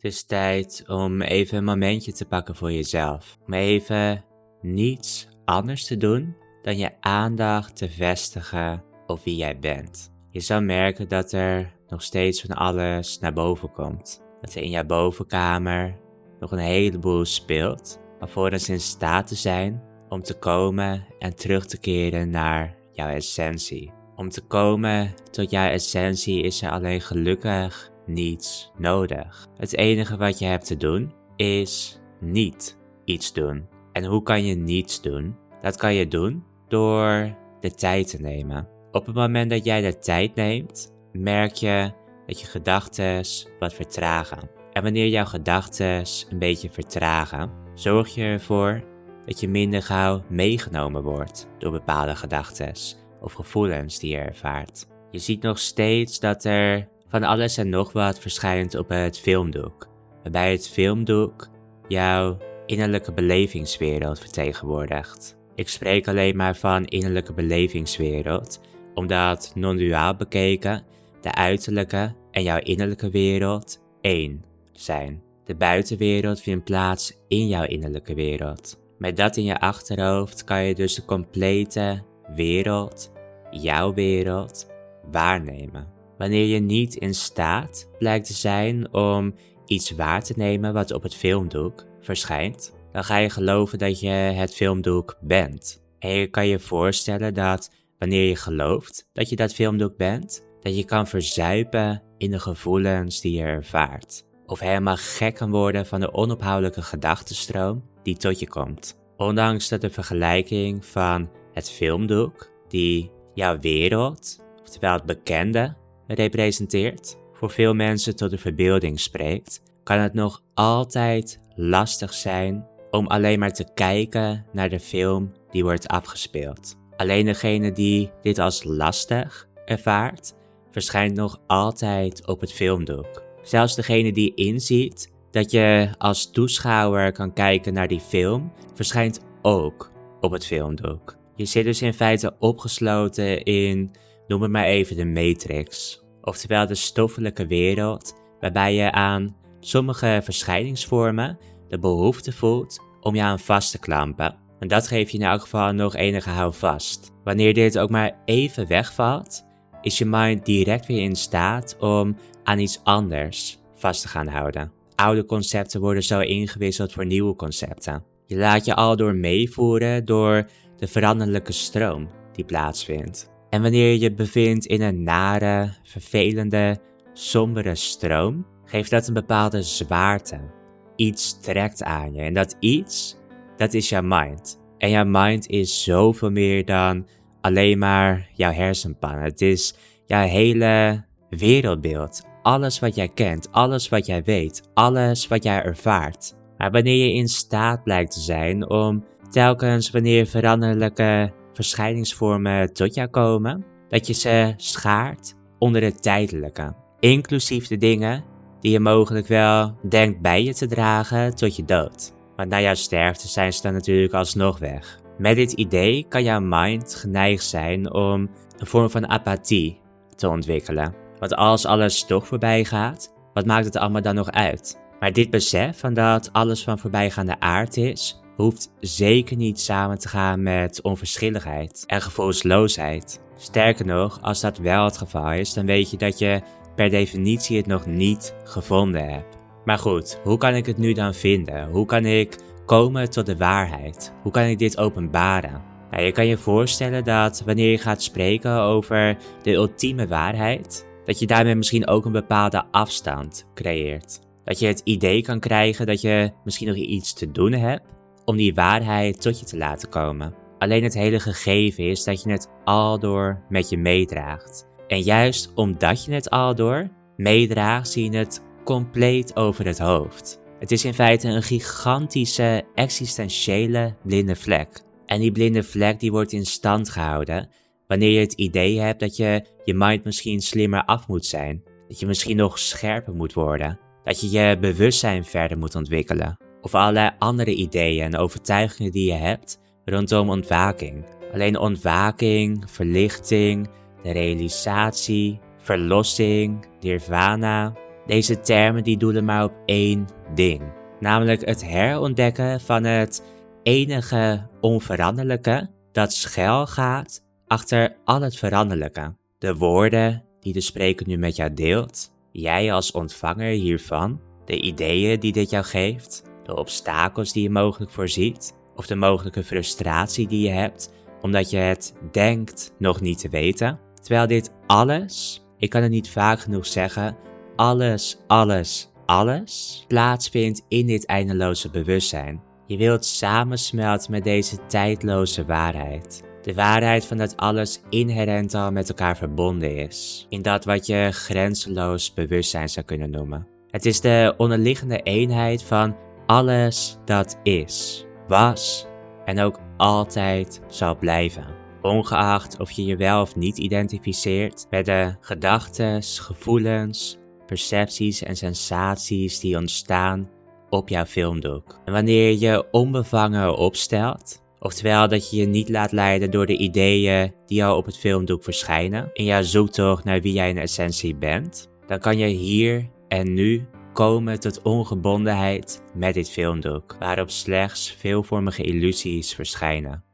Het is tijd om even een momentje te pakken voor jezelf. Om even niets anders te doen dan je aandacht te vestigen op wie jij bent. Je zal merken dat er nog steeds van alles naar boven komt. Dat er in jouw bovenkamer nog een heleboel speelt, alvorens in staat te zijn om te komen en terug te keren naar jouw essentie. Om te komen tot jouw essentie is er alleen gelukkig niets nodig. Het enige wat je hebt te doen is niet iets doen. En hoe kan je niets doen? Dat kan je doen door de tijd te nemen. Op het moment dat jij de tijd neemt, merk je dat je gedachten wat vertragen. En wanneer jouw gedachten een beetje vertragen, zorg je ervoor dat je minder gauw meegenomen wordt door bepaalde gedachten of gevoelens die je ervaart. Je ziet nog steeds dat er van alles en nog wat verschijnt op het filmdoek, waarbij het filmdoek jouw innerlijke belevingswereld vertegenwoordigt. Ik spreek alleen maar van innerlijke belevingswereld, omdat non-duaal bekeken de uiterlijke en jouw innerlijke wereld één zijn. De buitenwereld vindt plaats in jouw innerlijke wereld. Met dat in je achterhoofd kan je dus de complete wereld, jouw wereld, waarnemen. Wanneer je niet in staat blijkt te zijn om iets waar te nemen wat op het filmdoek verschijnt, dan ga je geloven dat je het filmdoek bent. En je kan je voorstellen dat wanneer je gelooft dat je dat filmdoek bent, dat je kan verzuipen in de gevoelens die je ervaart. Of helemaal gek kan worden van de onophoudelijke gedachtenstroom die tot je komt. Ondanks dat de vergelijking van het filmdoek, die jouw wereld, oftewel het bekende, representeert, voor veel mensen tot de verbeelding spreekt, kan het nog altijd lastig zijn om alleen maar te kijken naar de film die wordt afgespeeld. Alleen degene die dit als lastig ervaart, verschijnt nog altijd op het filmdoek. Zelfs degene die inziet dat je als toeschouwer kan kijken naar die film, verschijnt ook op het filmdoek. Je zit dus in feite opgesloten in, noem het maar even de matrix. Oftewel de stoffelijke wereld, waarbij je aan sommige verschijningsvormen de behoefte voelt om je aan vast te klampen. En dat geeft je in elk geval nog enige houvast. Wanneer dit ook maar even wegvalt, is je mind direct weer in staat om aan iets anders vast te gaan houden. Oude concepten worden zo ingewisseld voor nieuwe concepten. Je laat je al door meevoeren door de veranderlijke stroom die plaatsvindt. En wanneer je je bevindt in een nare, vervelende, sombere stroom, geeft dat een bepaalde zwaarte. Iets trekt aan je en dat iets, dat is jouw mind. En jouw mind is zoveel meer dan alleen maar jouw hersenpan. Het is jouw hele wereldbeeld. Alles wat jij kent, alles wat jij weet, alles wat jij ervaart. Maar wanneer je in staat blijkt te zijn om telkens wanneer veranderlijke verschijningsvormen tot jou komen, dat je ze schaart onder het tijdelijke. Inclusief de dingen die je mogelijk wel denkt bij je te dragen tot je dood. Want na jouw sterfte zijn ze dan natuurlijk alsnog weg. Met dit idee kan jouw mind geneigd zijn om een vorm van apathie te ontwikkelen. Want als alles toch voorbij gaat, wat maakt het allemaal dan nog uit? Maar dit besef van dat alles van voorbijgaande aard is, hoeft zeker niet samen te gaan met onverschilligheid en gevoelsloosheid. Sterker nog, als dat wel het geval is, dan weet je dat je per definitie het nog niet gevonden hebt. Maar goed, hoe kan ik het nu dan vinden? Hoe kan ik komen tot de waarheid? Hoe kan ik dit openbaren? Nou, je kan je voorstellen dat wanneer je gaat spreken over de ultieme waarheid, dat je daarmee misschien ook een bepaalde afstand creëert. Dat je het idee kan krijgen dat je misschien nog iets te doen hebt om die waarheid tot je te laten komen. Alleen het hele gegeven is dat je het aldoor met je meedraagt. En juist omdat je het aldoor meedraagt, zie je het compleet over het hoofd. Het is in feite een gigantische existentiële blinde vlek. En die blinde vlek die wordt in stand gehouden wanneer je het idee hebt dat je je mind misschien slimmer af moet zijn. Dat je misschien nog scherper moet worden. Dat je je bewustzijn verder moet ontwikkelen. Of allerlei andere ideeën en overtuigingen die je hebt rondom ontwaking. Alleen ontwaking, verlichting, de realisatie, verlossing, nirvana, Deze termen die doelen maar op één ding, namelijk het herontdekken van het enige onveranderlijke dat schuil gaat achter al het veranderlijke. De woorden die de spreker nu met jou deelt, jij als ontvanger hiervan, de ideeën die dit jou geeft, de obstakels die je mogelijk voorziet, of de mogelijke frustratie die je hebt omdat je het denkt nog niet te weten. Terwijl dit alles, ik kan het niet vaak genoeg zeggen, alles, alles, alles plaatsvindt in dit eindeloze bewustzijn. Je wilt samensmelten met deze tijdloze waarheid. De waarheid van dat alles inherent al met elkaar verbonden is. In dat wat je grenzeloos bewustzijn zou kunnen noemen. Het is de onderliggende eenheid van alles dat is, was en ook altijd zal blijven. Ongeacht of je je wel of niet identificeert met de gedachten, gevoelens, percepties en sensaties die ontstaan op jouw filmdoek. En wanneer je onbevangen opstelt, oftewel dat je je niet laat leiden door de ideeën die al op het filmdoek verschijnen, in jouw zoektocht naar wie jij in essentie bent, dan kan je hier en nu komen tot ongebondenheid met dit filmdoek, waarop slechts veelvormige illusies verschijnen.